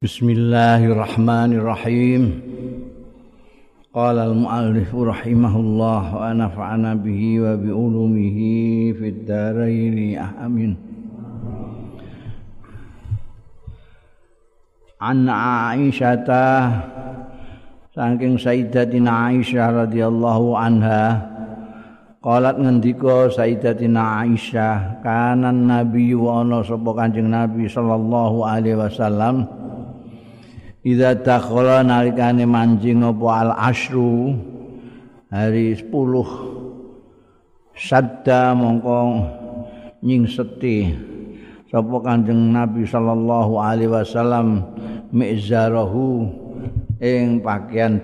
Bismillahirrahmanirrahim. Qala al-mu'allif rahimahullah wa nafa'ana bihi wa bi ulumihi fid dharain amin. An Aisyah saking Sayyidatina Aisyah radhiyallahu anha qalat ngendika Sayyidatina Aisyah kanan nabi wa ana sapa Kanjeng Nabi sallallahu alaihi wasallam Iza dakhala nalikane manjing apa al asru? Hari 10 sadda mongko nying sapa kanjeng Nabi sallallahu alaihi wasallam mizarahu ing pakaian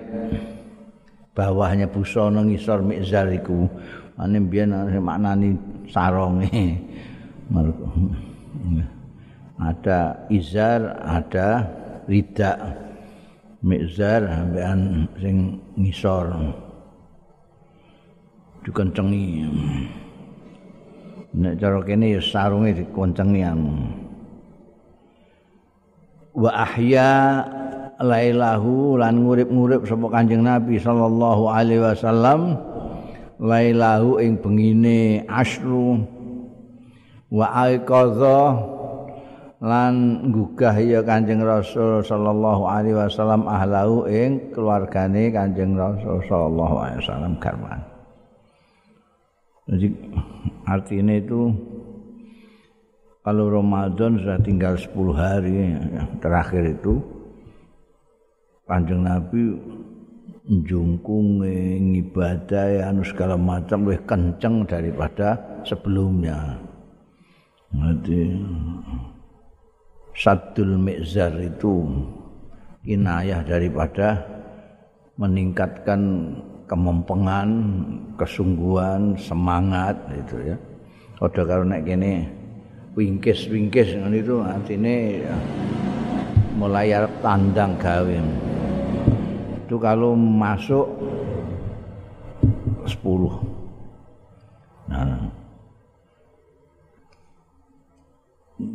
bawahnya busana ngisor mizar iku. Ane biyen maknani saronge ada izar ada ridak mizar ambekan sing ngisor. Dikencengi. Nek cara kene ya sarunge dikencengi wa ahya lailahu lan ngurip-ngurip sapa Kanjeng Nabi sallallahu alaihi wasallam lailahu ing bengine asru. Wa aiqadha lan gugah ya Kanjeng Rasul sallallahu alaihi wasallam ahlahu ing keluargane Kanjeng Rasul sallallahu alaihi wasallam garwan. Jadi artinya itu kalau Ramadan sudah tinggal 10 hari terakhir itu Kanjeng Nabi njungkung ngibadah ya anu segala macam lebih kenceng daripada sebelumnya. Jadi Sadul Mizar itu inayah daripada meningkatkan kemempengan, kesungguhan, semangat itu ya. Odo karo nek kene wingkis-wingkis ngono itu artine mulai tandang gawe. Itu kalau masuk 10. Nah,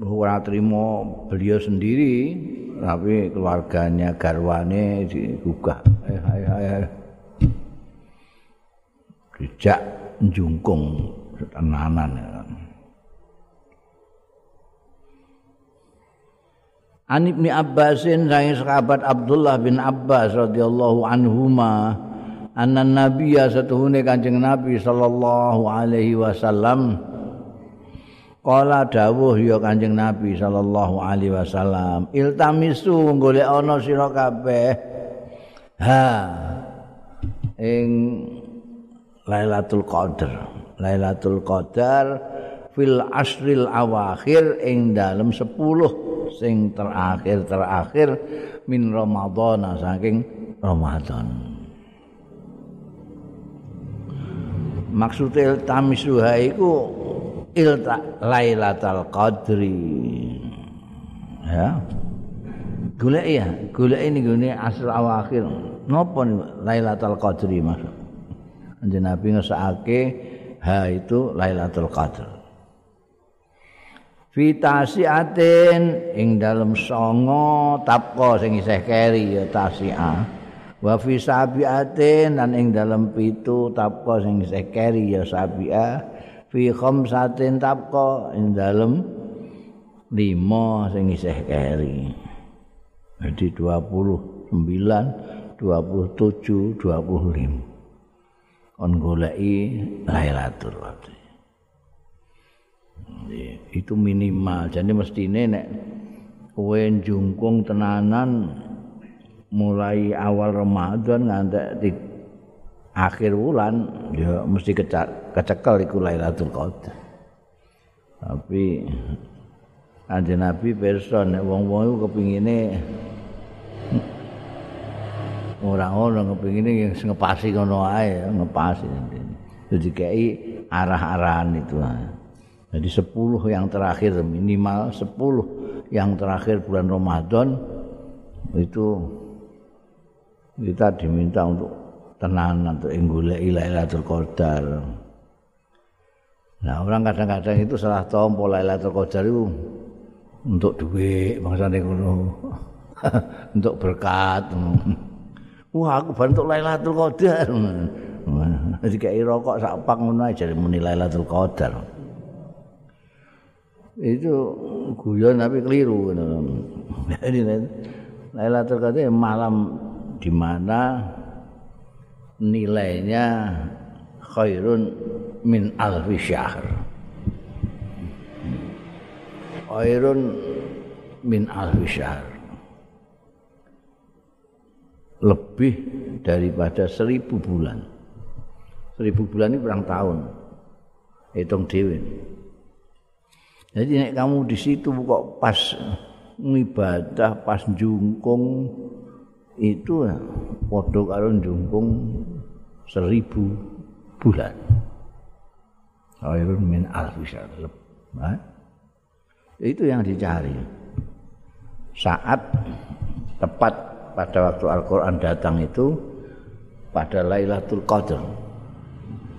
ora terima beliau sendiri tapi keluarganya garwane digugah. Eh hai hai dijak njungkung tenanan An Ibni Abbasin sang sahabat Abdullah bin Abbas radhiyallahu anhuma anna nabiyya satuhune Kanjeng Nabi sallallahu alaihi wasallam Kala dawuh ya Kanjeng Nabi sallallahu alaihi wasallam, iltamisu golek ana sira kabeh. Ha. Ing Lailatul Qadar. Lailatul Qadar fil asril awakhir ing dalem 10 sing terakhir terakhir min Ramadan saking Ramadan. Maksudnya iltamisuha iku ilta lailatul qadri. Ya. Golek ya golek ini gune asal awakhir. Napa nih lailatul qadri mas? Anjen nabi ngesake ha itu lailatul qadr. Fitasiatin ing dalem songo tapko sing isih keri ya tasia. Wa fi sabiatin lan ing dalem pitu tapko sing isih keri ya sabia fi khamsatin tabqa ing dalem 5 sing isih keri. Jadi 29, 27, 25. Kon goleki Lailatul Qadar. Itu minimal. Jadi mestine nek kowe jungkung tenanan mulai awal Ramadan ngantek akhir bulan ya mesti kecekel iku Lailatul Qadar. Tapi Kanjeng Nabi pirsa nek wong-wong iku kepingine ora ono kepingine yang ngepasi ngono ae, ngepasi. Jadi kayak arah-arahan itu. Jadi 10 yang terakhir minimal 10 yang terakhir bulan Ramadan itu kita diminta untuk tenanan untuk golek Lailatul Qadar. Nah, orang kadang-kadang itu salah tompo Lailatul Qadar itu untuk duit bangsane ngono. untuk berkat. Wah, aku bantu Lailatul Qadar. Jadi kayak rokok sak pak ngono aja muni Lailatul Qadar. Itu guyon tapi keliru Jadi Lailatul Qadar malam di mana nilainya khairun min alfi syahr. Khairun min alfi syahr. Lebih daripada seribu bulan. Seribu bulan ini kurang tahun. Hitung dewi. Jadi nek kamu di situ kok pas ngibadah, pas jungkung itu padha karo jungkung seribu bulan. Khairun min. Itu yang dicari. Saat tepat pada waktu Al-Qur'an datang itu pada Lailatul Qadar.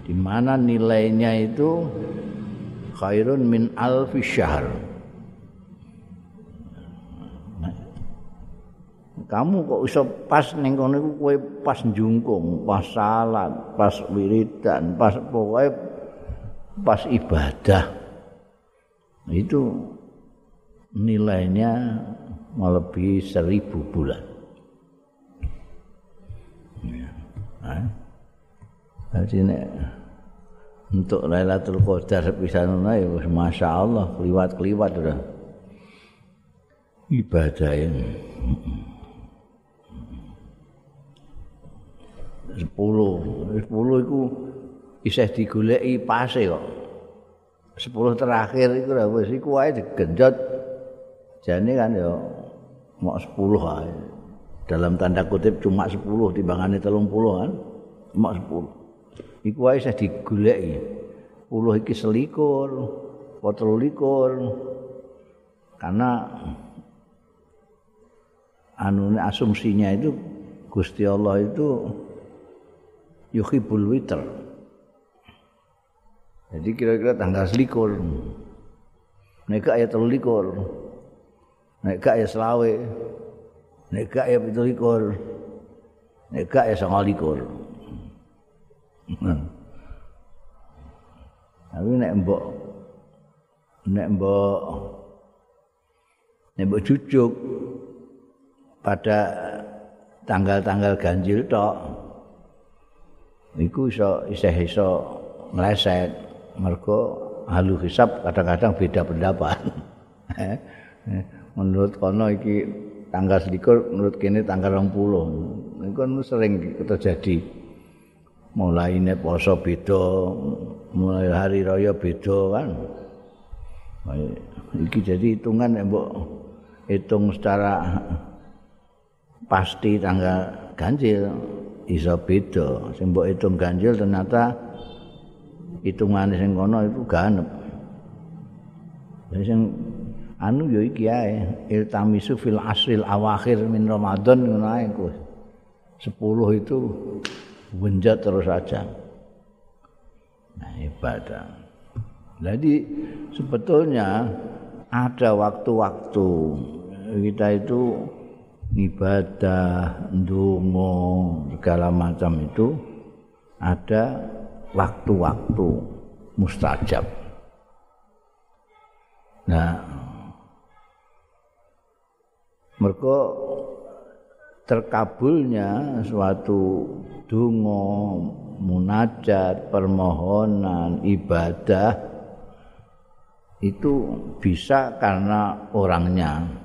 Di mana nilainya itu khairun min alfi syahr. Kamu kok iso pas ning kono iku kowe pas njungkung, pas salat, pas wiridan, pas pokoke pas ibadah. Itu nilainya melebihi seribu bulan. Ya. Jadi ini untuk Lailatul Qadar bisa nuna ya, masya Allah keliwat keliwat udah ibadah. Ya. 10. 10 iku isih digoleki pase kok sepuluh terakhir iku lah wes iku wae digenjot Jane kan ya mok 10 aja dalam tanda kutip cuma 10 timbangane 30 kan Mok 10. iku wae isih digoleki. 10 iki selikur potro likur karena anu asumsinya itu Gusti Allah itu yuhibul witr. Jadi kira-kira tanggal selikur. Nek ayat telu likur. Nek ayat selawe. Nek ayat pitu likur. Nek ayat sangal likur. Tapi nek mbok nek mbok nek mbok cucuk pada tanggal-tanggal ganjil tok iku iso isih iso meleset mergo halu hisab kadang-kadang beda pendapat. Menurut kono iki tanggal selikur menurut kini tanggal 20 itu kan sering terjadi. Mulai ini poso beda mulai hari raya beda kan. Iki jadi hitungan ya mbok hitung secara pasti tanggal ganjil iso beda sing mbok hitung ganjil ternyata hitungan sing kono itu ganep sing anu yo iki ae iltamisu fil asril awakhir min ramadan ngono ae 10 itu benjat terus saja. Nah, ibadah. Jadi sebetulnya ada waktu-waktu kita itu ibadah, ndonga, segala macam itu ada waktu-waktu mustajab. Nah, mereka terkabulnya suatu donga munajat permohonan ibadah itu bisa karena orangnya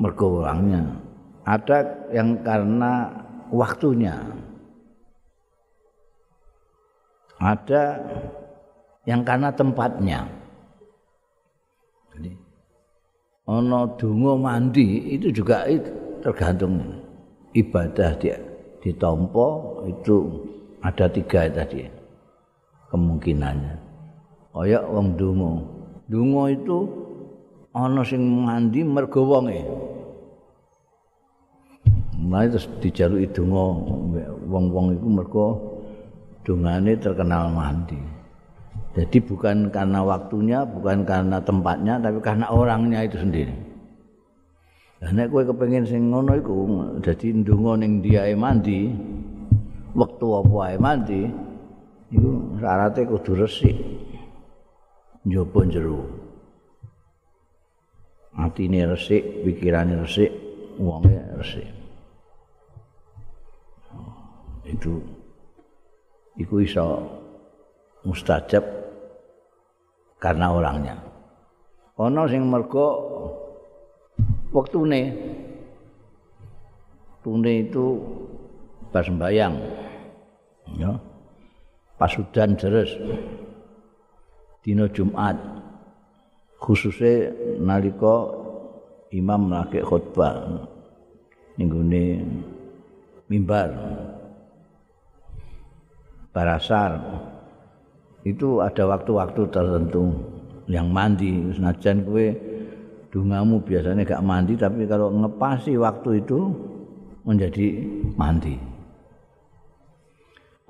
mergo orangnya. Ada yang karena waktunya. Ada yang karena tempatnya. Jadi ana donga mandi itu juga tergantung ibadah dia. Ditompo itu ada tiga tadi kemungkinannya. Kaya wong donga donga itu ana sing mandi mergo wonge mulai terus dijaluki donga wong-wong iku mergo dongane terkenal mandi Jadi bukan karena waktunya, bukan karena tempatnya, tapi karena orangnya itu sendiri. Lah nek kowe kepengin sing ngono iku dadi ndonga ning diae mandi, wektu apa ae mandi, iku syaratnya kudu resik. Njopo jero. Atine resik, pikirane resik, wonge resik. Itu iku iso mustajab karena orangnya. Ono sing mergo wektune tune itu pas sembayang ya pas udan deres dina Jumat khususnya nalika imam lagi khutbah ninggune mimbar. Barasar. Itu ada waktu-waktu tertentu yang mandi. Senajan kue dungamu biasanya gak mandi tapi kalau ngepasi waktu itu menjadi mandi.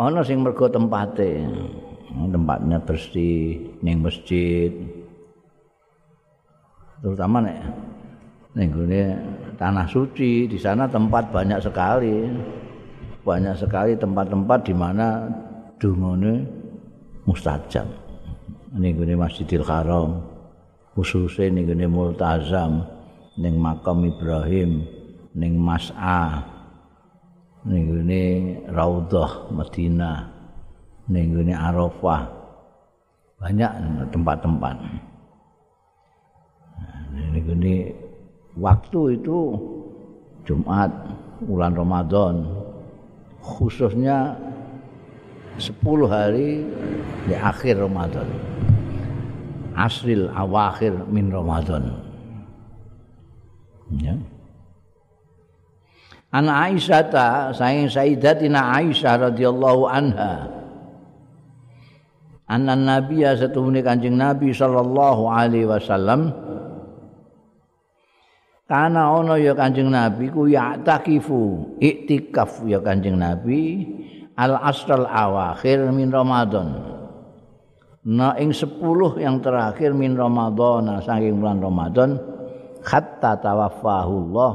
Ana sing mergo tempate tempatnya bersih ning masjid terutama nek ning tanah suci di sana tempat banyak sekali. Banyak sekali tempat-tempat di mana dungane mustajab. Ning Masjidil Haram khususnya ning multazam ning makam Ibrahim ning Mas'a ning Raudhah Madinah ning Arafah. Banyak tempat-tempat gone waktu itu Jumat bulan Ramadan khususnya 10 hari di akhir Ramadan asril awakhir min Ramadan. Ya. An Aisyah ta saing Sayyidatina Aisyah radhiyallahu anha. Anna Nabi satuhune Kanjeng Nabi sallallahu alaihi wasallam Kana ono ya Kanjeng Nabi ku ya takifu iktikaf ya Kanjeng Nabi. Al asral awakhir min Ramadan. na ing 10 yang terakhir min Ramadan saking bulan Ramadan hatta tawaffahullah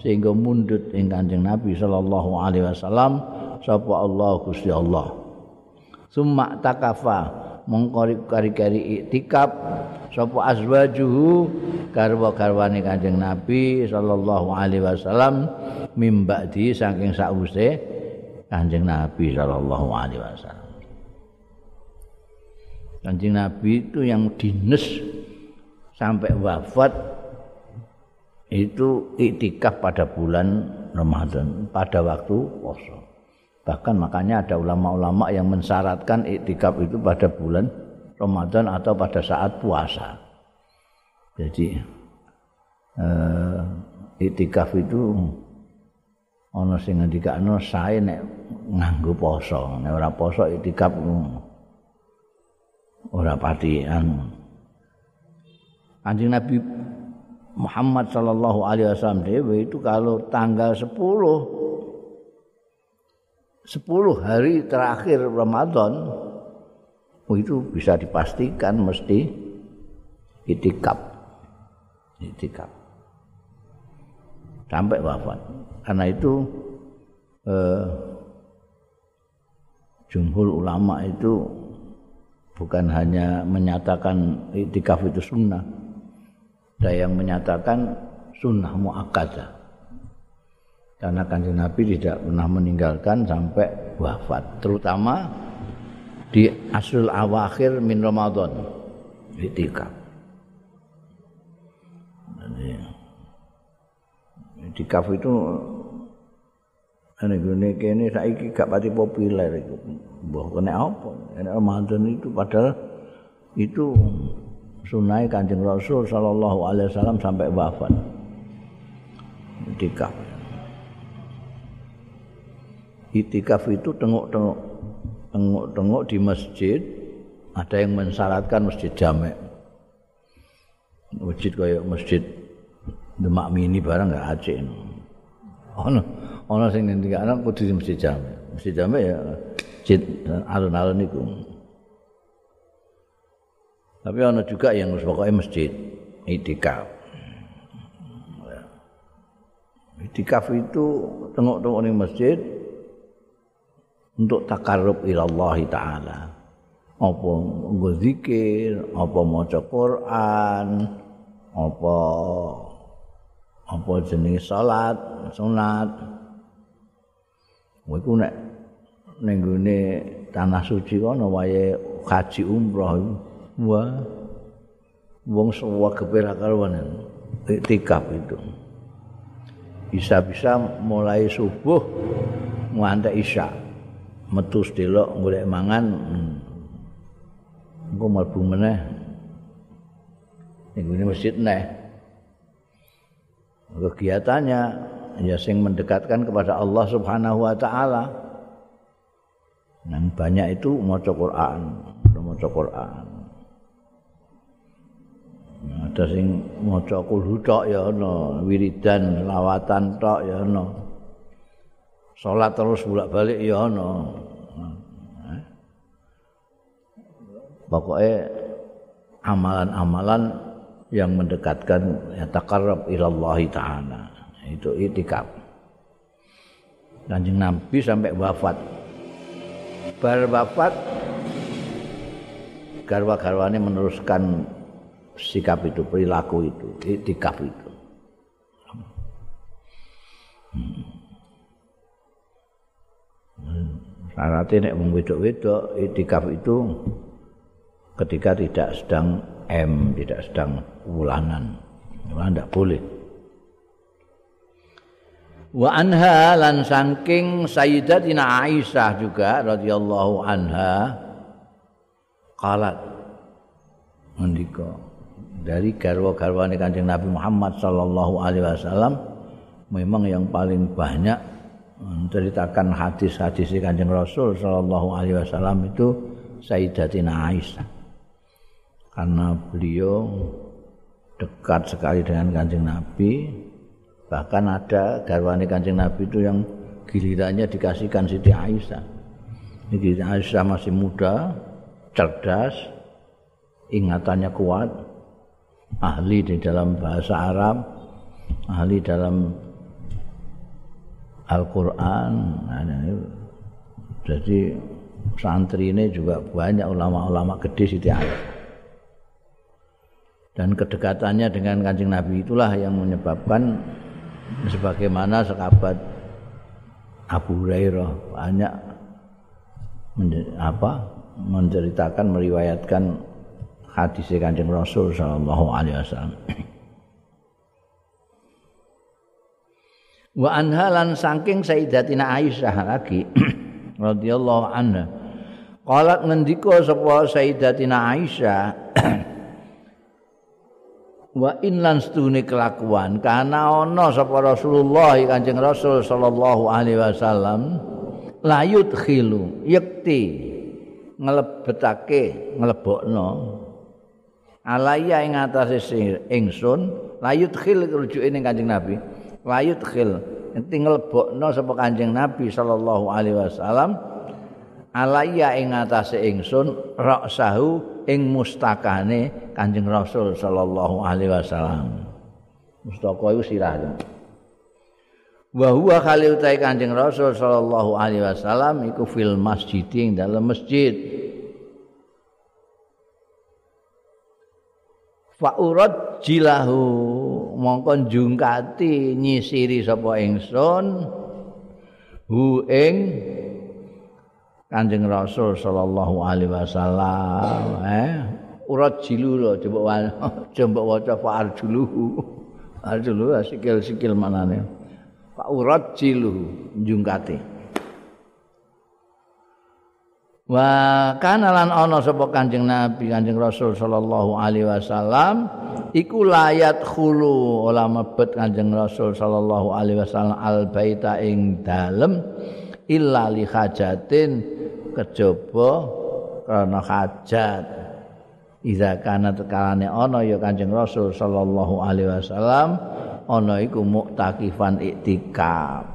sehingga mundut ing Kanjeng Nabi sallallahu alaihi wasallam sapa Allah Gusti Allah. Summa takafa mengkori kari-kari iktikaf sapa azwajuhu garwa-garwane Kanjeng Nabi sallallahu alaihi wasallam mimbadi saking sause Kanjeng Nabi sallallahu alaihi wasallam Kanjeng Nabi itu yang dinas sampai wafat itu iktikaf pada bulan Ramadan pada waktu puasa. Bahkan makanya ada ulama-ulama yang mensyaratkan iktikaf itu pada bulan Ramadan atau pada saat puasa. Jadi eh, iktikaf itu ana sing ngendikane sae nek nganggo poso, nek ora poso iktikaf ora pati anu. Kanjeng Nabi Muhammad sallallahu alaihi wasallam dewe itu kalau tanggal 10 10 hari terakhir Ramadan oh itu bisa dipastikan mesti itikaf. Itikaf. Sampai wafat. Karena itu eh, jumhur ulama itu bukan hanya menyatakan itikaf itu sunnah. Ada yang menyatakan sunnah muakkadah karena kanjeng Nabi tidak pernah meninggalkan sampai wafat terutama di asrul awakhir min Ramadan itikaf itikaf itu Ini gini kini saiki gak pati populer itu. Kena apa? Ini Ramadan itu padahal itu sunai kanjeng Rasul Sallallahu Alaihi Wasallam sampai wafat. Itikaf. Itikaf itu tengok-tengok tengok-tengok di masjid ada yang mensyaratkan masjid jamek. Masjid kayak masjid Demak Mini barang nggak Aceh. Oh no. ana sing ngendikane kudu mesti jam. Mesti jam ya masjid alun-alun iku. Tapi ana juga yang pokoknya masjid itikaf. Itikaf itu tengok-tengok di masjid untuk takarrub ilallah taala. Apa nggo zikir, apa maca Quran, apa apa jenis salat, sunat. Kuwi ku nek ning tanah suci kono wae haji umroh wah. Wong semua kepira karuan itikaf itu. Bisa-bisa mulai subuh ngantek isya metu delok golek mangan engko mlebu meneh ning masjid neh kegiatannya ya sing mendekatkan kepada Allah Subhanahu wa taala Yang banyak itu maca Quran, maca Quran. Ada sing maca kulhu tok ya ana, wiridan, lawatan tok ya ana. Salat terus bolak-balik ya ana. Pokoknya amalan-amalan yang mendekatkan ya takarrab ilallah ta'ala. Itu itikaf. Kanjeng Nabi sampai wafat bar wafat garwa-garwane meneruskan sikap itu, perilaku itu, itikaf itu. Hmm. Syaratnya nek wong wedok-wedok itikaf itu ketika tidak sedang M, tidak sedang wulanan. Tidak boleh. Wa anha lan saking Sayyidatina Aisyah juga radhiyallahu anha qalat ngendika dari garwa-garwane Kanjeng Nabi Muhammad sallallahu alaihi wasallam memang yang paling banyak menceritakan hadis-hadis Kanjeng Rasul sallallahu alaihi wasallam itu Sayyidatina Aisyah karena beliau dekat sekali dengan Kanjeng Nabi Bahkan ada garwane Kanjeng Nabi itu yang gilirannya dikasihkan Siti Aisyah. Siti Aisyah masih muda, cerdas, ingatannya kuat, ahli di dalam bahasa Arab, ahli dalam Al-Quran. Nah, jadi santri ini juga banyak ulama-ulama gede Siti Aisyah. Dan kedekatannya dengan kancing Nabi itulah yang menyebabkan sebagaimana sahabat Abu Hurairah banyak apa menceritakan meriwayatkan hadis Kanjeng Rasul sallallahu alaihi wasallam. Wa anha lan saking Sayyidatina Aisyah lagi radhiyallahu anha. Qalat ngendika sapa Sayyidatina Aisyah wa inlan stune kelakuan karena ana sapa Rasulullah Kanjeng Rasul sallallahu alaihi wasallam layut khilu yakti nglebetake nglebokno alaya ing atase ingsun layut khil rujuke ning Kanjeng Nabi layut khil enti nglebokno sapa Kanjeng Nabi sallallahu alaihi wasallam alaya ing atase ingsun raksahu ing mustakane Kanjeng Rasul sallallahu alaihi wasallam. Mustaka iku sirah. Wa huwa khalil ta Kanjeng Rasul sallallahu alaihi wasallam iku fil masjid ing dalam masjid. Fa urad jilahu mongko jungkati nyisiri sapa ingsun hu ing Kanjeng Rasul sallallahu alaihi wasallam eh. Urat jilu coba coba waca fa arjuluhu arjuluhu sikil-sikil manane Pak urat jilu jungkati Wa kana lan ana sapa Kanjeng Nabi Kanjeng Rasul sallallahu alaihi wasallam iku layat khulu ora mebet Kanjeng Rasul sallallahu alaihi wasallam al baita ing dalem illa li hajatin kejaba karena hajat Iza kana tekalane ana ya Kanjeng Rasul sallallahu alaihi wasallam ana iku muktakifan iktikaf.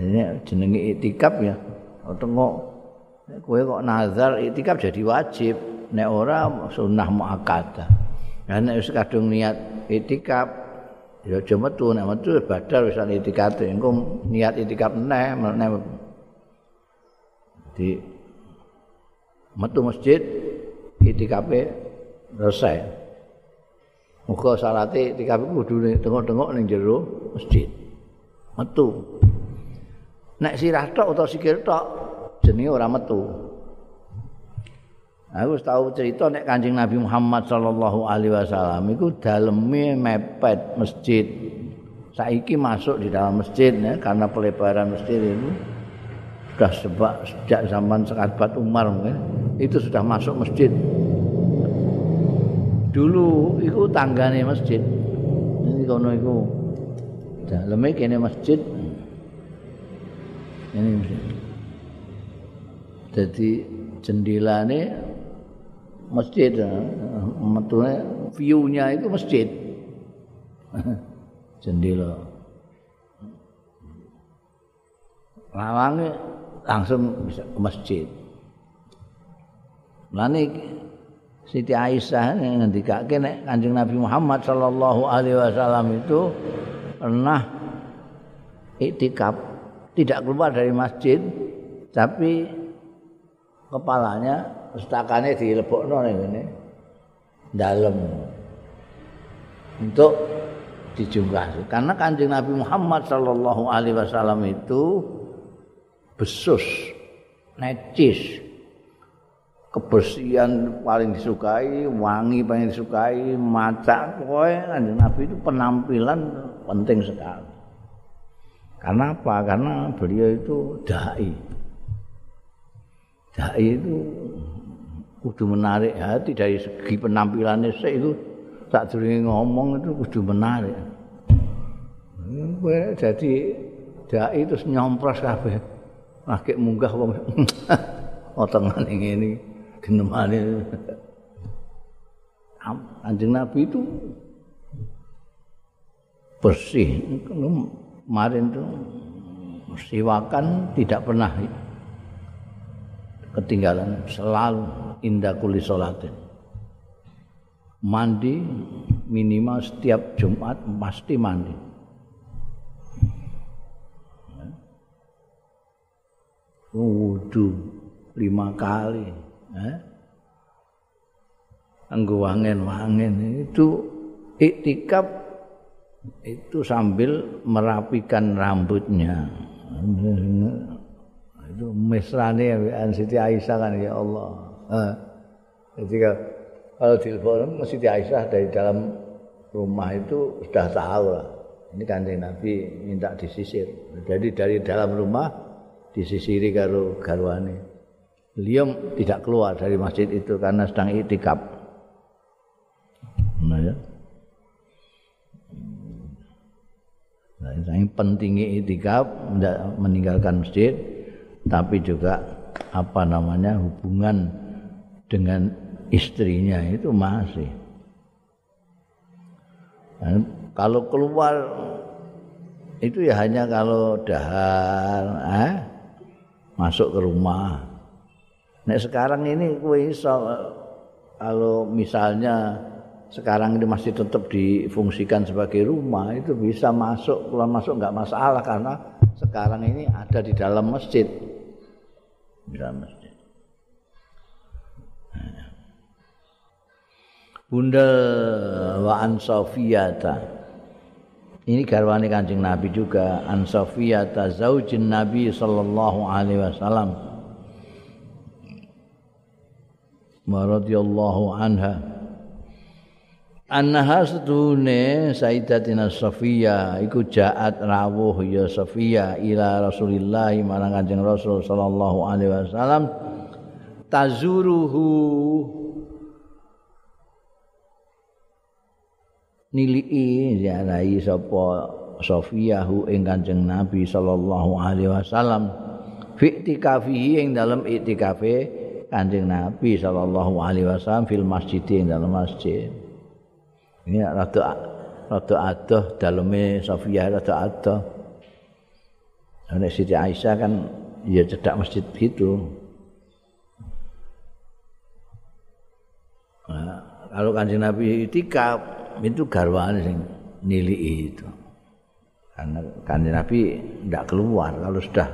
Ini jenenge iktikaf ya. Tengok kowe kok nazar iktikaf jadi wajib. nek ora sunnah muakkadah ya nek wis kadung niat itikaf ya aja metu nek metu badal wis itikaf engko niat itikaf neh meneh di metu masjid itikafe selesai Muga salate itikaf kudu tengok-tengok ning jero masjid. Metu. Nek sirah tok utawa sikil tok jenenge ora metu. Aku tahu cerita nek Kanjeng Nabi Muhammad sallallahu alaihi wasallam iku daleme mepet masjid. Saiki masuk di dalam masjid ya, karena pelebaran masjid itu sudah sebab sejak zaman sahabat Umar mungkin itu sudah masuk masjid. Dulu itu tanggane masjid. Ini kono iku daleme kene masjid. Ini masjid. Jadi jendelane masjid metune view-nya itu masjid. Jendela. Lawangnya langsung bisa ke masjid. Lani Siti Aisyah yang ngendikake nek Kanjeng Nabi Muhammad sallallahu alaihi wasallam itu pernah iktikaf tidak keluar dari masjid tapi kepalanya pustakane dilebokno ning ngene dalem untuk dijungkas karena Kanjeng Nabi Muhammad sallallahu alaihi wasallam itu besus, necis, kebersihan paling disukai, wangi paling disukai, macak kowe Kanjeng Nabi itu penampilan penting sekali. Karena apa? Karena beliau itu dai. Dai itu kudu menarik hati dari segi penampilannya saya itu tak sering ngomong itu kudu menarik. jadi dai itu nyompros kabeh. lagi munggah wong otengan ini genemane Kanjeng Nabi itu bersih kemarin itu siwakan tidak pernah ketinggalan selalu indah kuli sholatin mandi minimal setiap Jumat pasti mandi. Wudhu lima kali eh? wangen-wangen. Itu iktikaf itu sambil merapikan rambutnya itu mesrane ya Siti Aisyah kan ya Allah jadi kalau telepon Siti Aisyah dari dalam rumah itu sudah tahu lah ini kan Nabi minta disisir jadi dari dalam rumah disisiri karo garwane. Beliau tidak keluar dari masjid itu karena sedang itikaf. Nah ya. Nah, pentingnya itikaf meninggalkan masjid, tapi juga apa namanya hubungan dengan istrinya itu masih. Dan kalau keluar itu ya hanya kalau dahar, eh? masuk ke rumah. Nek sekarang ini kowe iso kalau misalnya sekarang ini masih tetap difungsikan sebagai rumah itu bisa masuk keluar masuk nggak masalah karena sekarang ini ada di dalam masjid dalam masjid Bunda wa an Sofiyata ini garwane Kanjeng Nabi juga An Safiyah zaujin Nabi sallallahu alaihi wasallam. Wa radhiyallahu anha. Annaha sedune Sayyidatina Safiyah iku jaat rawuh ya Safiyah ila Rasulillah marang Kanjeng Rasul sallallahu alaihi wasallam tazuruhu nilii ziarahi sapa Sofiyahu ing Kanjeng Nabi sallallahu alaihi wasallam fi itikafihi ing dalam itikafe Kanjeng Nabi sallallahu alaihi wasallam fil masjid ing dalam masjid. Ini rada rada adoh daleme Sofiyah rada adoh. Nek Siti Aisyah kan ya cedak masjid gitu. kalau kanjeng Nabi itikaf itu garwane sing nilai itu. Karena kanjeng Nabi tidak keluar kalau sudah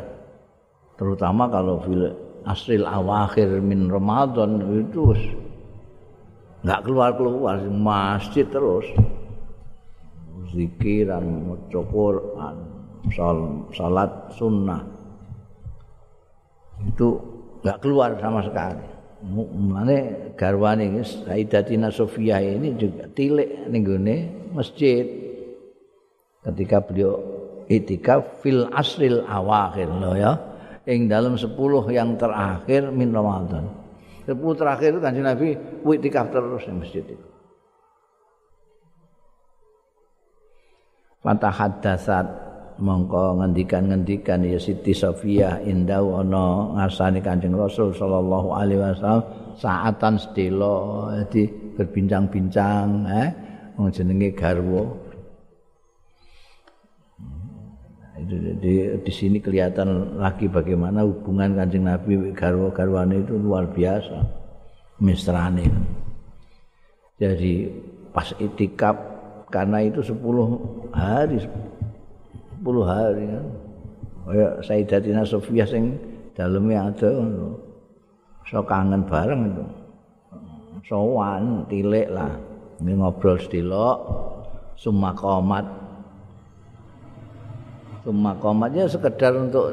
terutama kalau fil asril awakhir min Ramadan itu nggak keluar keluar masjid terus. Zikiran maca Quran salat sunnah. Itu nggak keluar sama sekali. Mulane garwane Sayyidatina Sofia ini juga tilik ning masjid. Ketika beliau itikaf fil asril awakhir loh ya. Ing dalam 10 yang terakhir min Ramadan. 10 terakhir itu kanjeng Nabi itikaf terus di masjid itu. Fatahaddatsat mongko ngendikan-ngendikan ya Siti Sofia indah ana ngasani Kanjeng Rasul sallallahu alaihi wasallam saatan sedelo jadi berbincang-bincang eh jenenge garwa itu di, sini kelihatan lagi bagaimana hubungan Kanjeng Nabi garwa-garwane itu luar biasa mesrane jadi pas itikaf karena itu 10 hari 10 hari kan. Kaya Sayyidatina Sofia sing daleme ada. So kangen bareng itu. Sowan tilik lah. Ini ngobrol sedilok summa qomat. Summa qomatnya sekedar untuk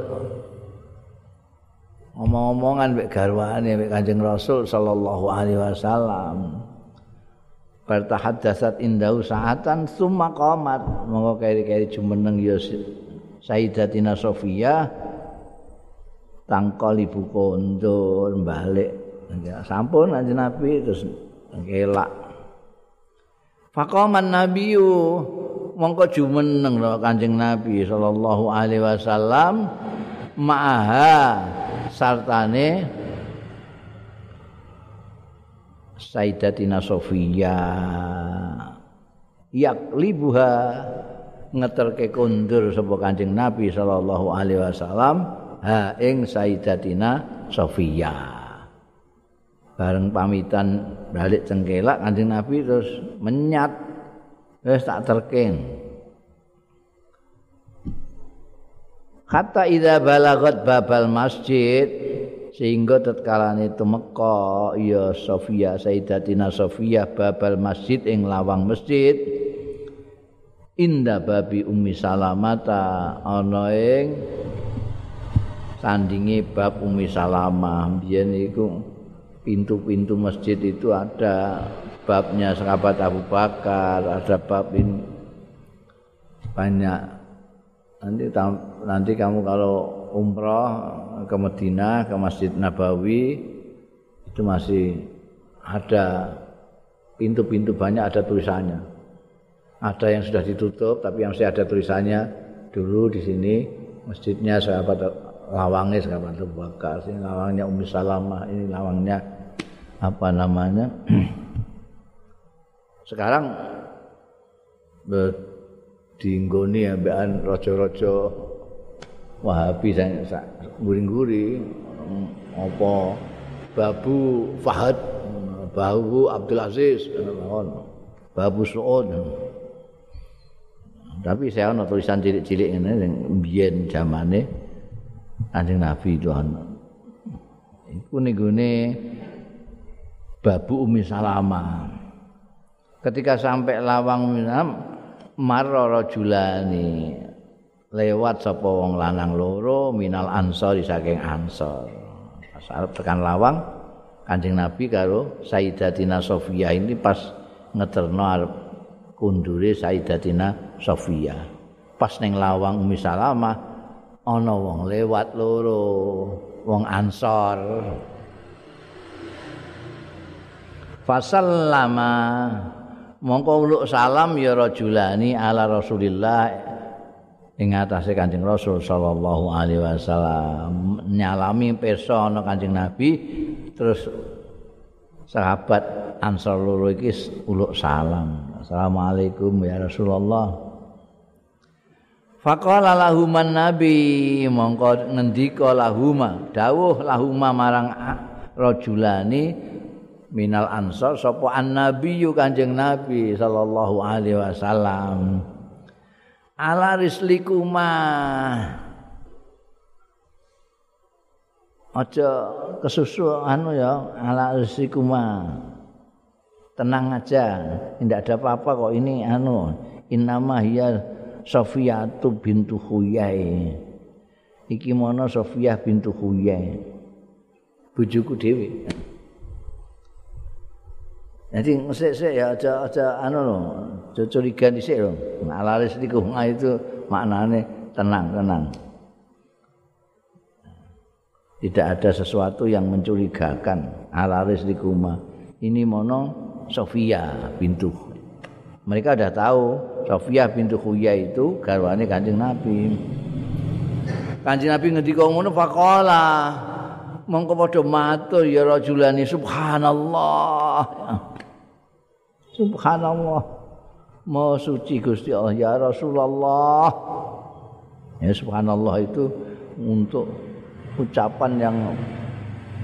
ngomong-ngomongan mek garwane mek Kanjeng Rasul sallallahu alaihi wasallam. Bertahaddatsat indahu sa'atan summa qamat. Monggo keri-keri jumeneng ya Sayyidatina Sofia tangkal ibu kondur balik. Sampun kanjeng Nabi terus ngelak. Faqaman nabiyyu mongko jumeneng Kanjeng Nabi sallallahu alaihi wasallam ma'aha sartane Sayyidatina Sofia. Yak libuha ngeterke kundur sapa Kanjeng Nabi sallallahu alaihi wasallam ha ing Sayyidatina Sofia. Bareng pamitan balik cengkelak Kanjeng Nabi terus menyat wis tak terken Kata idza balagat babal masjid sehingga tatkalane tumeka ya Sofia Sayyidatina Sofia babal masjid ing lawang masjid. Inda babi Ummi Salamata ana ing sandingi bab Ummi Salamah. Biyen iku pintu-pintu masjid itu ada babnya sahabat Abu Bakar ada bab ini banyak nanti nanti kamu kalau umroh ke Madinah ke Masjid Nabawi itu masih ada pintu-pintu banyak ada tulisannya. Ada yang sudah ditutup tapi yang masih ada tulisannya dulu di sini masjidnya sahabat lawangnya sahabat Abu Bakar, ini lawangnya Ummi Salamah, ini lawangnya apa namanya? Sekarang diinggoni ambekan raja-raja Wahabi sing guring-guring apa Babu Fahad Babu Abdul Aziz Babu Suud. Tapi saya ana tulisan cilik-cilik ngene sing mbiyen zamane Kanjeng Nabi itu ana. Iku nenggone Babu Umi Salama ketika sampai lawang Minam marra rajulani lewat sapa wong lanang loro minal ansor saking ansor. Pas arep tekan lawang Kanjeng Nabi karo Sayyidatina Sofia ini pas ngeterno arep kundure Sayyidatina Sofia. Pas ning lawang Umi Salamah ana wong lewat loro wong ansor. Fasallama mongko uluk salam ya rajulani ala Rasulillah ing atase Kanjeng Rasul sallallahu alaihi wasallam. Nyalami pirsa ana Kanjeng Nabi terus sahabat Ansar loro iki uluk salam. Assalamualaikum ya Rasulullah. Faqala lahuman nabi mongko ngendika lahuma dawuh lahuma marang rajulani minal ansor sapa annabiyyu kanjeng nabi sallallahu alaihi wasallam. Ala rislikuma aja kesusu anu ya ala rislikuma tenang aja tidak ada apa-apa kok ini anu. Innama hiya Sofiyatu bintu Huyai. Iki mono Sofiyah bintu Huyai. Bujuku dewi Jadi ngesek-sek ya aja aja anu lho, aja curiga dhisik lho. Alaris niku itu maknane tenang, tenang. Tidak ada sesuatu yang mencurigakan. Alaris niku ini mono Sofia bintu. Mereka sudah tahu Sofia bintu Khuya itu garwane Kanjeng Nabi. Kanjeng Nabi ngendika ngono faqala mongko padha matur ya rajulani subhanallah. Subhanallah. Maha suci Gusti Allah ya Rasulullah. Ya subhanallah itu untuk ucapan yang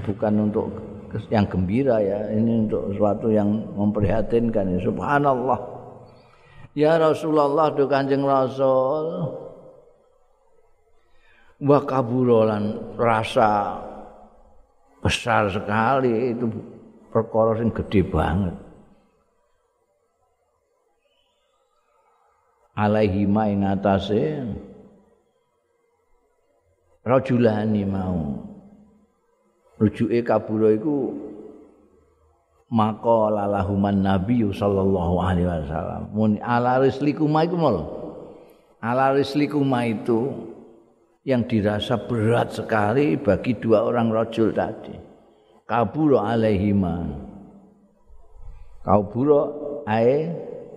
bukan untuk yang gembira ya, ini untuk sesuatu yang memprihatinkan ya subhanallah. Ya Rasulullah do Kanjeng Rasul. Wa kaburolan rasa besar sekali itu perkara sing gede banget. Alaihi ma ing atase rajulani mau. Rujuke kabura iku maka lalahuman nabi sallallahu alaihi wasallam. Mun ala rislikuma iku mal ala rislikuma itu yang dirasa berat sekali bagi dua orang rajul tadi. Kabura alaihi ma. Kabura ae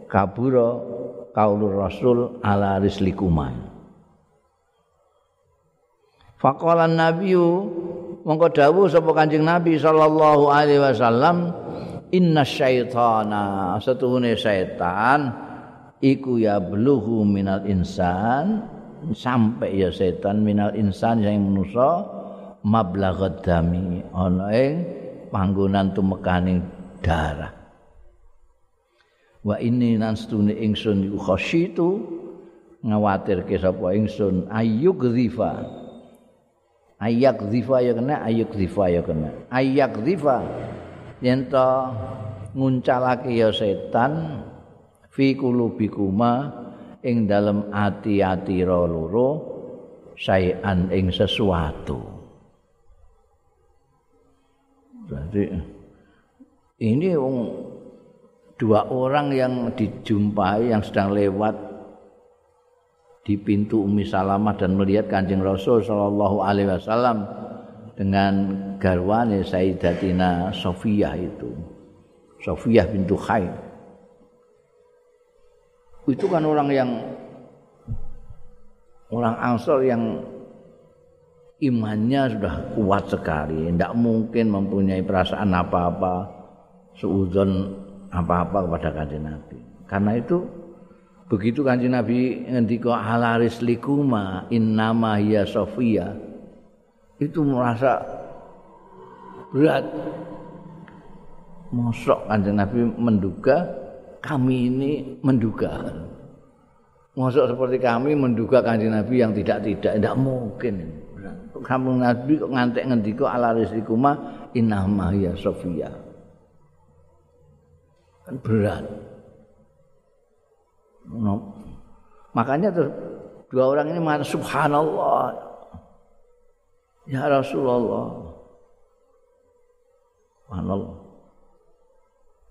kabura kaulur rasul ala rislikuma faqalan nabiyyu mongko dawuh sapa kanjeng nabi sallallahu alaihi wasallam inna syaitana setuhune setan iku ya bluhu minal insan sampai ya setan minal insan yang manusa mablaghat dami ana ing panggonan tumekaning darah wa ini nan stune ingsun iku khasyitu ngawatirke sapa ingsun ayyuk rifa ayak rifa ya kena ayyuk rifa ya kena. Ayak rifa yen to nguncalake ya setan fi kulubikuma ing dalem ati-ati loro sayan ing sesuatu. Berarti ini wong dua orang yang dijumpai yang sedang lewat di pintu Umi Salamah dan melihat Kanjeng Rasul sallallahu alaihi wasallam dengan garwane Sayyidatina Sofiyah itu. Sofiyah bintu Khair. Itu kan orang yang orang Ansor yang imannya sudah kuat sekali, tidak mungkin mempunyai perasaan apa-apa seuzon apa-apa kepada kanjeng Nabi. Karena itu begitu kanjeng Nabi ngendika halaris likuma innama hiya sofia itu merasa berat. Mosok kanjeng Nabi menduga kami ini menduga. Mosok seperti kami menduga kanjeng Nabi yang tidak-tidak tidak mungkin. Kamu Nabi kok ngantek ngendika halaris likuma innama hiya sofia. Berat. No. Makanya tuh dua orang ini mengatakan subhanallah. Ya Rasulullah. Subhanallah.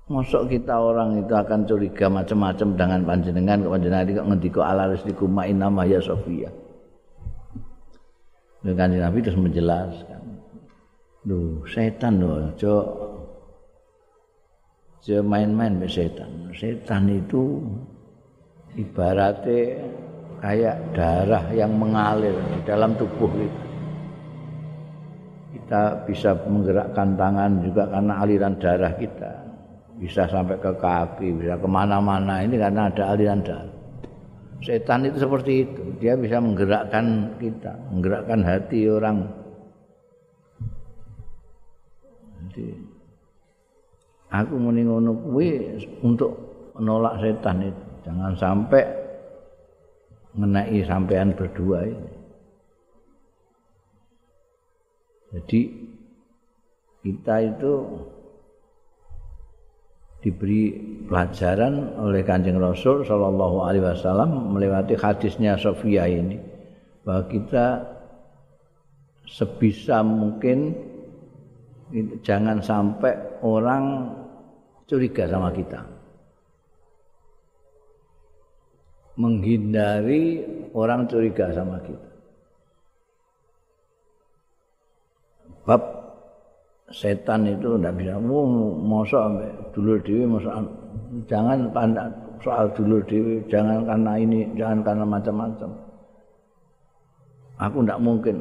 Masuk kita orang itu akan curiga macam-macam dengan panjenengan kok panjenengan kok ngendika ala rizqikum ma inna ya Sofia. Dengan Nabi terus menjelaskan. Duh, setan loh, cok Jangan main-main dengan setan. Setan itu ibaratnya kayak darah yang mengalir di dalam tubuh kita. Kita bisa menggerakkan tangan juga karena aliran darah kita. Bisa sampai ke kaki, bisa ke mana-mana. Ini karena ada aliran darah. Setan itu seperti itu. Dia bisa menggerakkan kita, menggerakkan hati orang. Jadi, aku muni ngono kuwi untuk menolak setan itu. Jangan sampai mengenai sampean berdua ini. Jadi kita itu diberi pelajaran oleh Kanjeng Rasul Shallallahu Alaihi Wasallam melewati hadisnya Sofia ini bahwa kita sebisa mungkin jangan sampai orang curiga sama kita. Menghindari orang curiga sama kita. Bab setan itu tidak bisa mau mosok dulur dewi mosok jangan pandang soal dulur dewi jangan karena ini jangan karena macam-macam. Aku tidak mungkin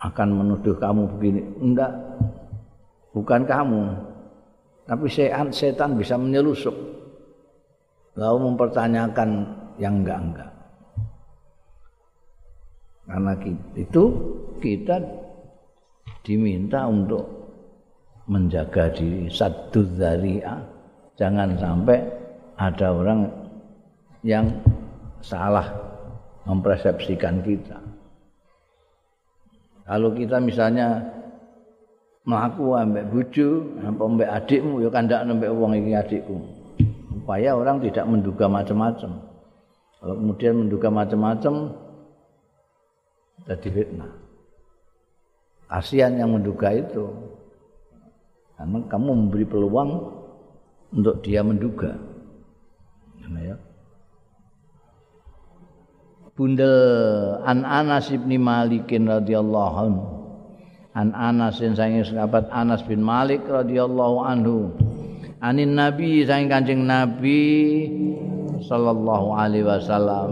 akan menuduh kamu begini. Enggak bukan kamu tapi setan bisa menyelusup lalu mempertanyakan yang enggak-enggak. Karena itu kita diminta untuk menjaga diri. Satu zari'ah jangan sampai ada orang yang salah mempersepsikan kita. Kalau kita misalnya melaku ambek bucu apa ambek adikmu ya kandak ambek wong iki adikku. Supaya orang tidak menduga macam-macam kalau kemudian menduga macam-macam jadi fitnah. Kasihan yang menduga itu. Karena kamu memberi peluang untuk dia menduga. Ya? Bundel An Anas bin Malik radhiyallahu anhu An Anas bin sahabat Anas bin Malik radhiyallahu anhu. Anin Nabi saking Kanjeng Nabi sallallahu alaihi wasallam.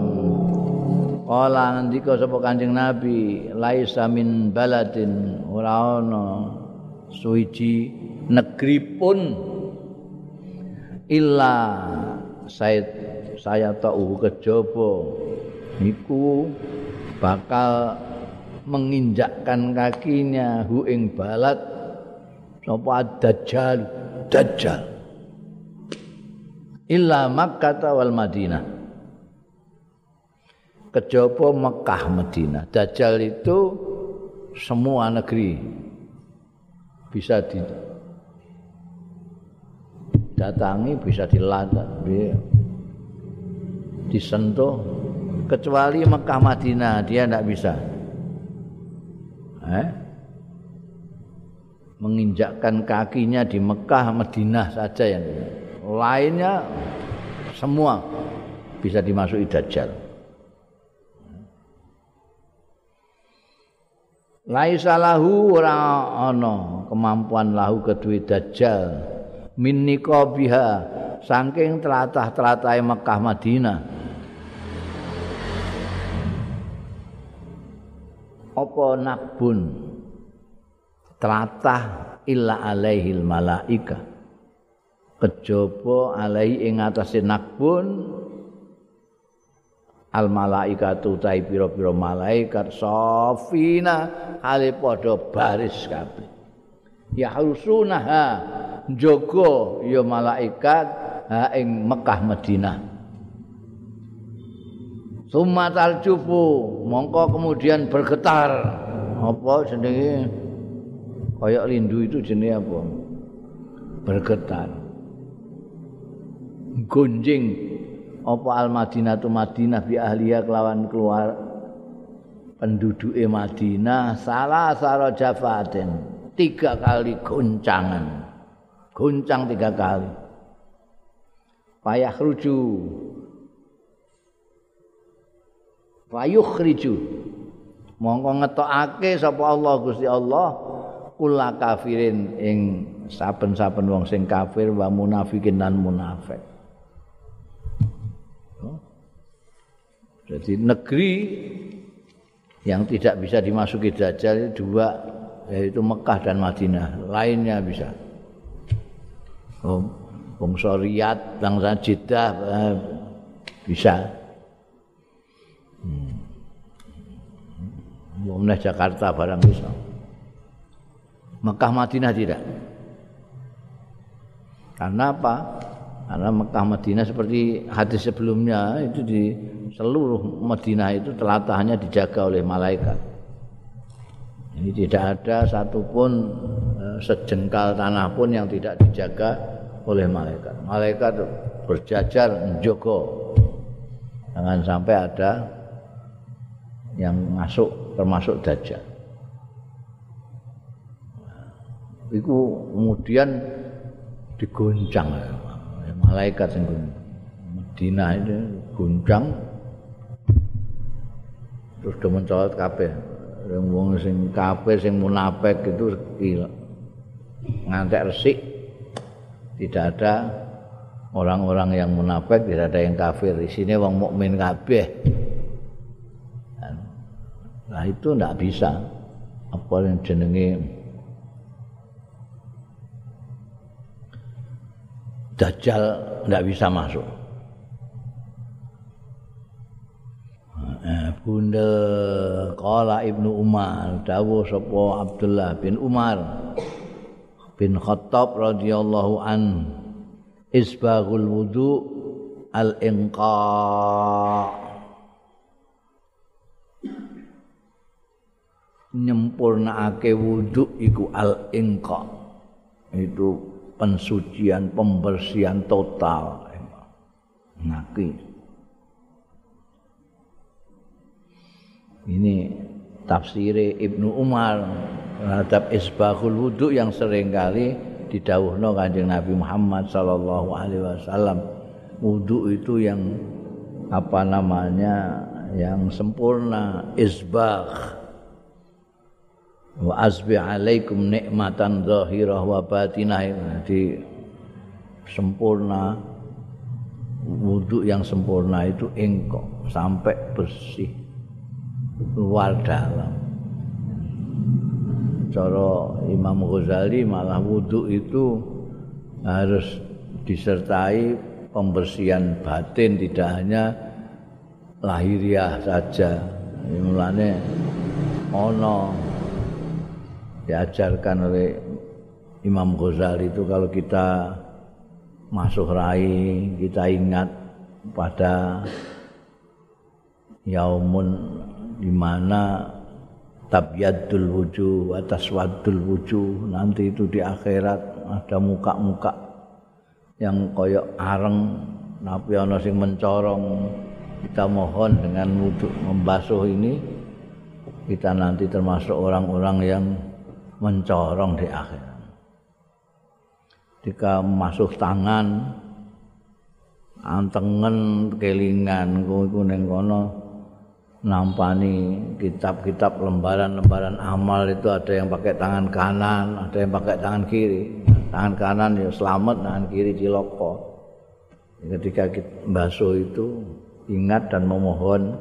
Kala ngendika sapa Kanjeng Nabi, laisa min baladin. Ora ana suci negeri pun illa saya saya tahu kejaba. Niku bakal menginjakkan kakinya hu ing balat. Sapa dajjal dajjal. Illa makkah wal madinah. Kejaba Mekah Medina. Dajjal itu semua negeri bisa didatangi, bisa dilatih, disentuh. Kecuali Mekah Madinah dia tidak bisa. Eh? Menginjakkan kakinya di Mekah Madinah saja yang lainnya semua bisa dimasuki Dajjal. laisa lahu ora ana kemampuan lahu kedue dajjal min niqabiha saking telatah-telatahe Mekah Madinah apa nakbun telatah illa alaihil malaika. Kejaba alaihi ing atase nakbun al malaikatu tai pira-pira malaikat safina. Hale padha baris kabeh. Ya harusunaha jaga ya malaikat ha ing Mekah Madinah Summa taljufu mongko kemudian bergetar. Apa jenenge? Kaya lindu itu jenenge apa? Bergetar. Gonjing. Apa al Madinah tu Madinah bi ahliya kelawan keluar penduduk Madinah salah saro jafatin. Tiga kali goncangan. Goncang tiga kali. Payah ruju payuh riju mongko ngetokake sapa Allah Gusti Allah kula kafirin ing saben-saben wong sing kafir wa munafikin dan munafik Jadi negeri yang tidak bisa dimasuki Dajjal dua yaitu Mekah dan Madinah. Lainnya bisa. Oh, bangsa Riyadh, bangsa Jeddah eh, bisa. Hmm. Jakarta barang bisa. Mekah Madinah tidak. Karena apa? Karena Mekah Madinah seperti hadis sebelumnya itu di seluruh Madinah itu telatahnya dijaga oleh malaikat. Ini tidak ada satupun eh, sejengkal tanah pun yang tidak dijaga oleh malaikat. Malaikat berjajar menjogo. Jangan sampai ada yang masuk termasuk dajjal. Iku kemudian digoncang. Malaikat sing Medina itu goncang. Terus do mencolot kabeh. Wong sing kafir sing munafik itu ngantek resik. Tidak ada orang-orang yang munafik tidak ada yang kafir. Di sini wong mukmin kabeh nah itu tidak bisa. Apa yang jenenge? Dajjal tidak bisa masuk. Bunda qala ibnu umar dawuh sapa abdullah bin umar bin khattab radhiyallahu an isbaghul wudu al nyempurnaake wudu iku al inqa itu pensucian pembersihan total. Ngaki. Ini tafsir Ibnu Umar terhadap isbahul wudhu yang sering kali didawuhno Kanjeng Nabi Muhammad sallallahu alaihi wasallam. Wudhu itu yang apa namanya yang sempurna isbah wa asbi alaikum nikmatan zahirah wa batinah di sempurna wudhu yang sempurna itu engkau sampai bersih luar dalam. Cara Imam Ghazali malah wudhu itu harus disertai pembersihan batin tidak hanya lahiriah saja. Mulane ono diajarkan oleh Imam Ghazali itu kalau kita masuk rai kita ingat pada yaumun di mana tabyadul wujuh atas wadul wujuh nanti itu di akhirat ada muka-muka yang koyok areng tapi ana sing mencorong. Kita mohon dengan wudhu membasuh ini kita nanti termasuk orang-orang yang mencorong di akhirat ketika masuk tangan antengen kelingan kuwi ning kono nampani kitab-kitab lembaran-lembaran amal itu ada yang pakai tangan kanan, ada yang pakai tangan kiri. Tangan kanan ya selamat, tangan kiri ciloko. Ketika basuh itu ingat dan memohon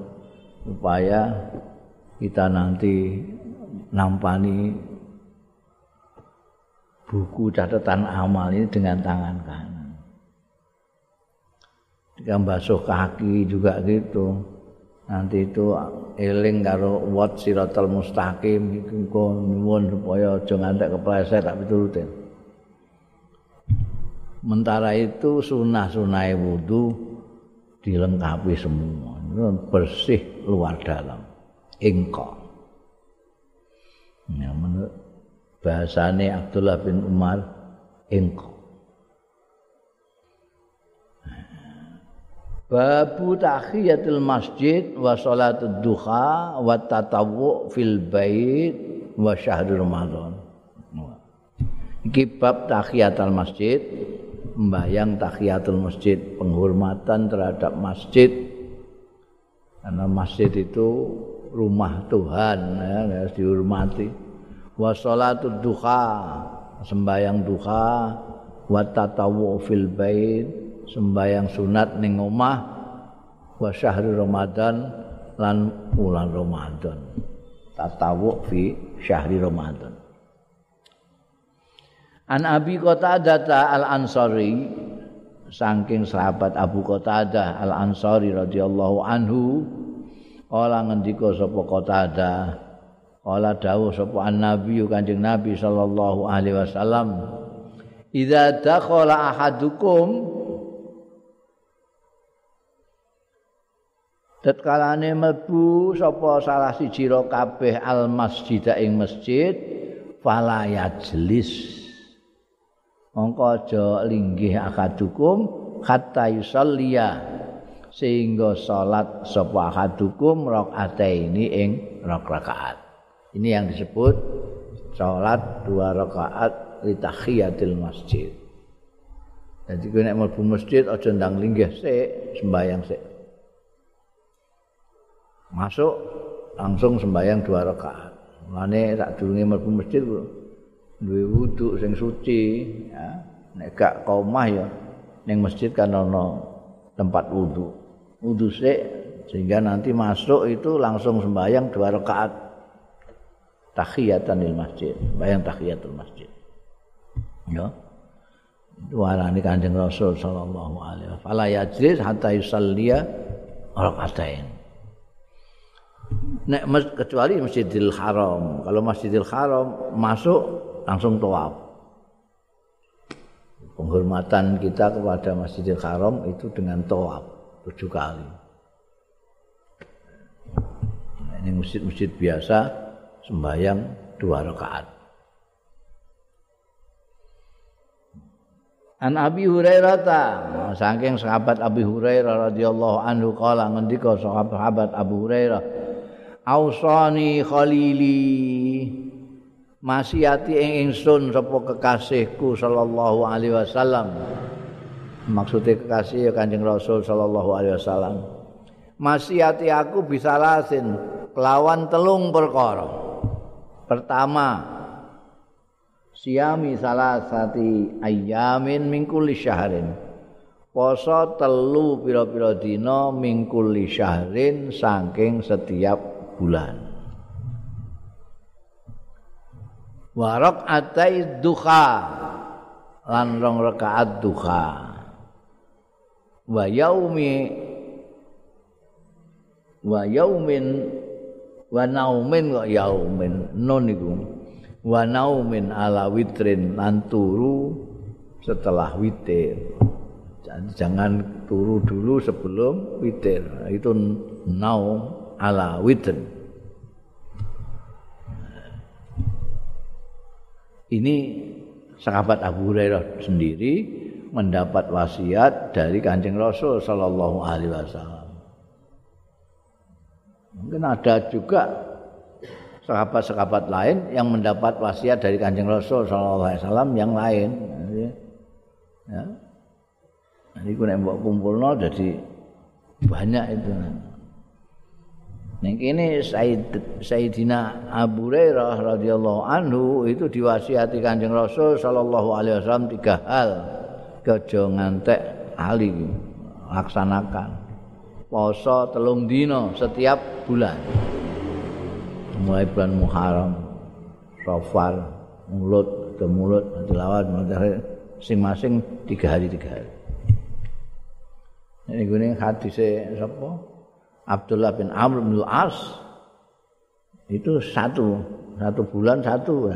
supaya kita nanti nampani buku catatan amal ini dengan tangan kanan. Ketika basuh kaki juga gitu. Nanti itu eling karo wat siratal mustaqim iku nyuwun supaya aja ngantek kepleset tak piturutin. Mentara itu sunah-sunah wudu dilengkapi semua. Bersih luar dalam. Engko ya menurut bahasane Abdullah bin Umar engko Babu tahiyatul masjid wa salatul duha wa tatawwu fil bait wa syahrul ramadan. Iki bab tahiyatul masjid, membayang tahiyatul masjid, penghormatan terhadap masjid. Karena masjid itu rumah Tuhan ya, harus dihormati. Wa salatul duha, sembayang duha. Wa tatawwu fil bait sembayang sunat ning omah. Wa syahrul ramadan lan bulan ramadan. Tatawuk fi syahri ramadan. An abi qatadah al ansari saking sahabat Abu Qatadah al ansari radhiyallahu anhu Ola ngendika sapa Qatadah Ola dawuh sapa an nabi kanjeng nabi sallallahu alaihi wasallam idza dakhala ahadukum Tetkalane mlebu sapa salah siji ro kabeh al masjid ing masjid fala yajlis. Mongko aja linggih akadukum hatta yusalliya sehingga salat sapa akadukum rakaataini ing rakaat ini yang disebut salat dua rakaat li tahiyatil masjid jadi kowe nek mlebu masjid aja ndang linggih sik sembayang sik masuk langsung sembahyang dua rakaat. Mulane sak durunge mlebu masjid duwe wudu sing suci ya. Nek gak omah ya ning masjid kan ana tempat wudu. Wudu sik sehingga nanti masuk itu langsung sembahyang dua rakaat tahiyatan di masjid, bayang tahiyatul masjid. Ya. Warani Kanjeng Rasul sallallahu alaihi wasallam. Fala yajlis hatta yusalliya rakaatain. nek kecuali Masjidil Haram. Kalau Masjidil Haram masuk langsung tawaf. Penghormatan kita kepada Masjidil Haram itu dengan tawaf tujuh kali. Ini masjid-masjid biasa sembahyang dua rakaat. An Abi Hurairah ta, saking sahabat Abi Hurairah radhiyallahu anhu kala ngendika sahabat Abu Hurairah ausani khalili masihati ing ingsun sapa kekasihku sallallahu alaihi wasallam. Maksudnya kekasih ya Kanjeng Rasul sallallahu alaihi wasallam. Masihati aku bisa lasin kelawan telung perkara pertama siami salah sati ayamin mingkuli syahrin poso telu pira-pira dina mingkuli syahrin saking setiap bulan. Warok atai duha lan rong rakaat duha. Wa yaumi wa yaumin wa naumin kok yaumin non iku. Wa naumin ala witrin lan turu setelah witir. Jangan turu dulu sebelum witir. Itu naum ala witr. Ini sahabat Abu Hurairah sendiri mendapat wasiat dari Kanjeng Rasul sallallahu alaihi wasallam. Mungkin ada juga sahabat-sahabat lain yang mendapat wasiat dari Kanjeng Rasul sallallahu alaihi wasallam yang lain. Ya. Jadi nek mbok kumpulno jadi banyak itu. Ning kene Said Sayyidina Abu Hurairah radhiyallahu anhu itu diwasiati Kanjeng Rasul sallallahu alaihi wasallam tiga hal. Kejo ngantek ali laksanakan. Poso telung dino setiap bulan. Mulai bulan Muharram, Safar, mulut ke mulut, tilawat, masing-masing tiga hari tiga hari. Ini gue hadisnya siapa? Abdullah bin Amr bin As itu satu satu bulan satu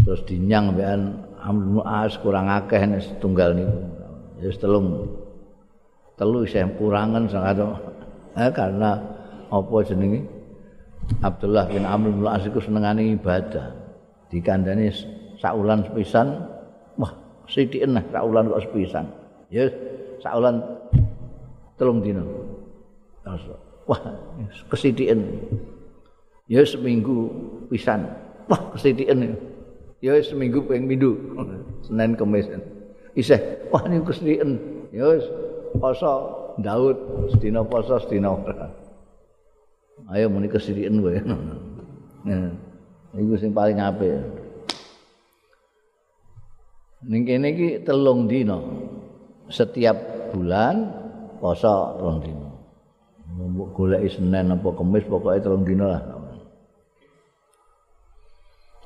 terus dinyang bean Amr bin As kurang akeh nih tunggal nih ya telung telu saya kurangan sangat eh, karena apa jenenge Abdullah bin Amr bin As itu senengane ibadah di kandani saulan sepisan wah sithik nah saulan kok sepisan ya saulan telung dino. Wah, kesidhiken. Ya seminggu pisan. Wah, kesidhiken. Ya seminggu ping minggu. Senin Kamis. Isih, wah ini kesidhiken. Ya poso Daud sedina poso sedina ora. Ayo muni kesidhiken kowe. Nah, iku sing paling apik. Ning kene iki telung dina. Setiap bulan poso rong dina. Mbok goleki Senin apa Kamis pokoke telung dina lah.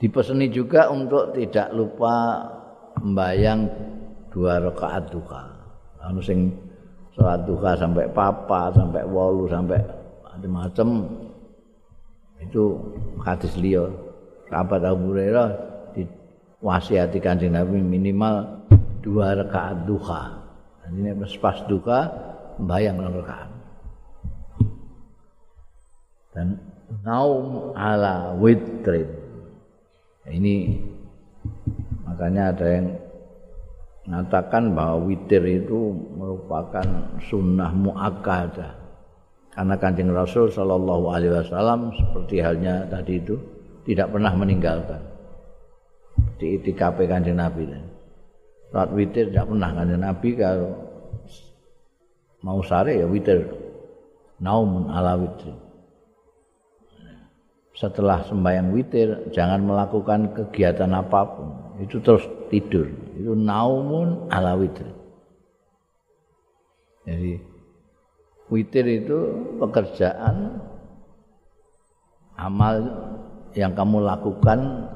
Dipeseni juga untuk tidak lupa membayang dua rakaat duha. Anu sing salat duha sampai papa, sampai wolu, sampai macam-macam itu hadis liya. Sahabat Abu Hurairah wasiat Kanjeng Nabi minimal dua rakaat duha. Ini pas duha bayang rakaat. Dan naum ala witrin. Ini makanya ada yang mengatakan bahwa witir itu merupakan sunnah muakkadah. Karena kanjeng Rasul Shallallahu Alaihi Wasallam seperti halnya tadi itu tidak pernah meninggalkan. Di itikape kanjeng Nabi. Saat witir tidak pernah kanjeng Nabi. Kalau mau sare ya witir. Naumun ala witir setelah sembahyang witir jangan melakukan kegiatan apa pun itu terus tidur. Itu naumun ala witir. Jadi witir itu pekerjaan amal yang kamu lakukan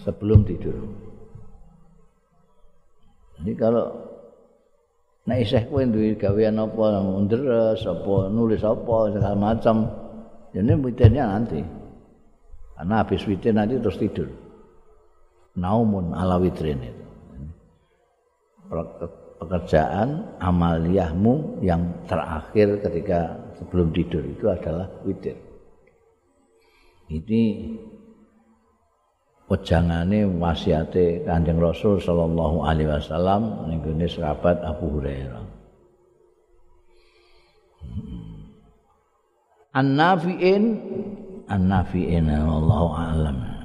sebelum tidur. Jadi kalau nek isih kowe duwe gawean apa ndres apa nulis apa segala macam jadi witirnya nanti. Karena habis witir nanti terus tidur naumun ala witrin itu. Pekerjaan amaliyahmu yang terakhir ketika sebelum tidur itu adalah witir. Ini wejangane wasiate Kanjeng Rasul sallallahu alaihi wasallam ning sahabat Abu Hurairah. An-nafi'in an-nafi'in wallahu a'lam.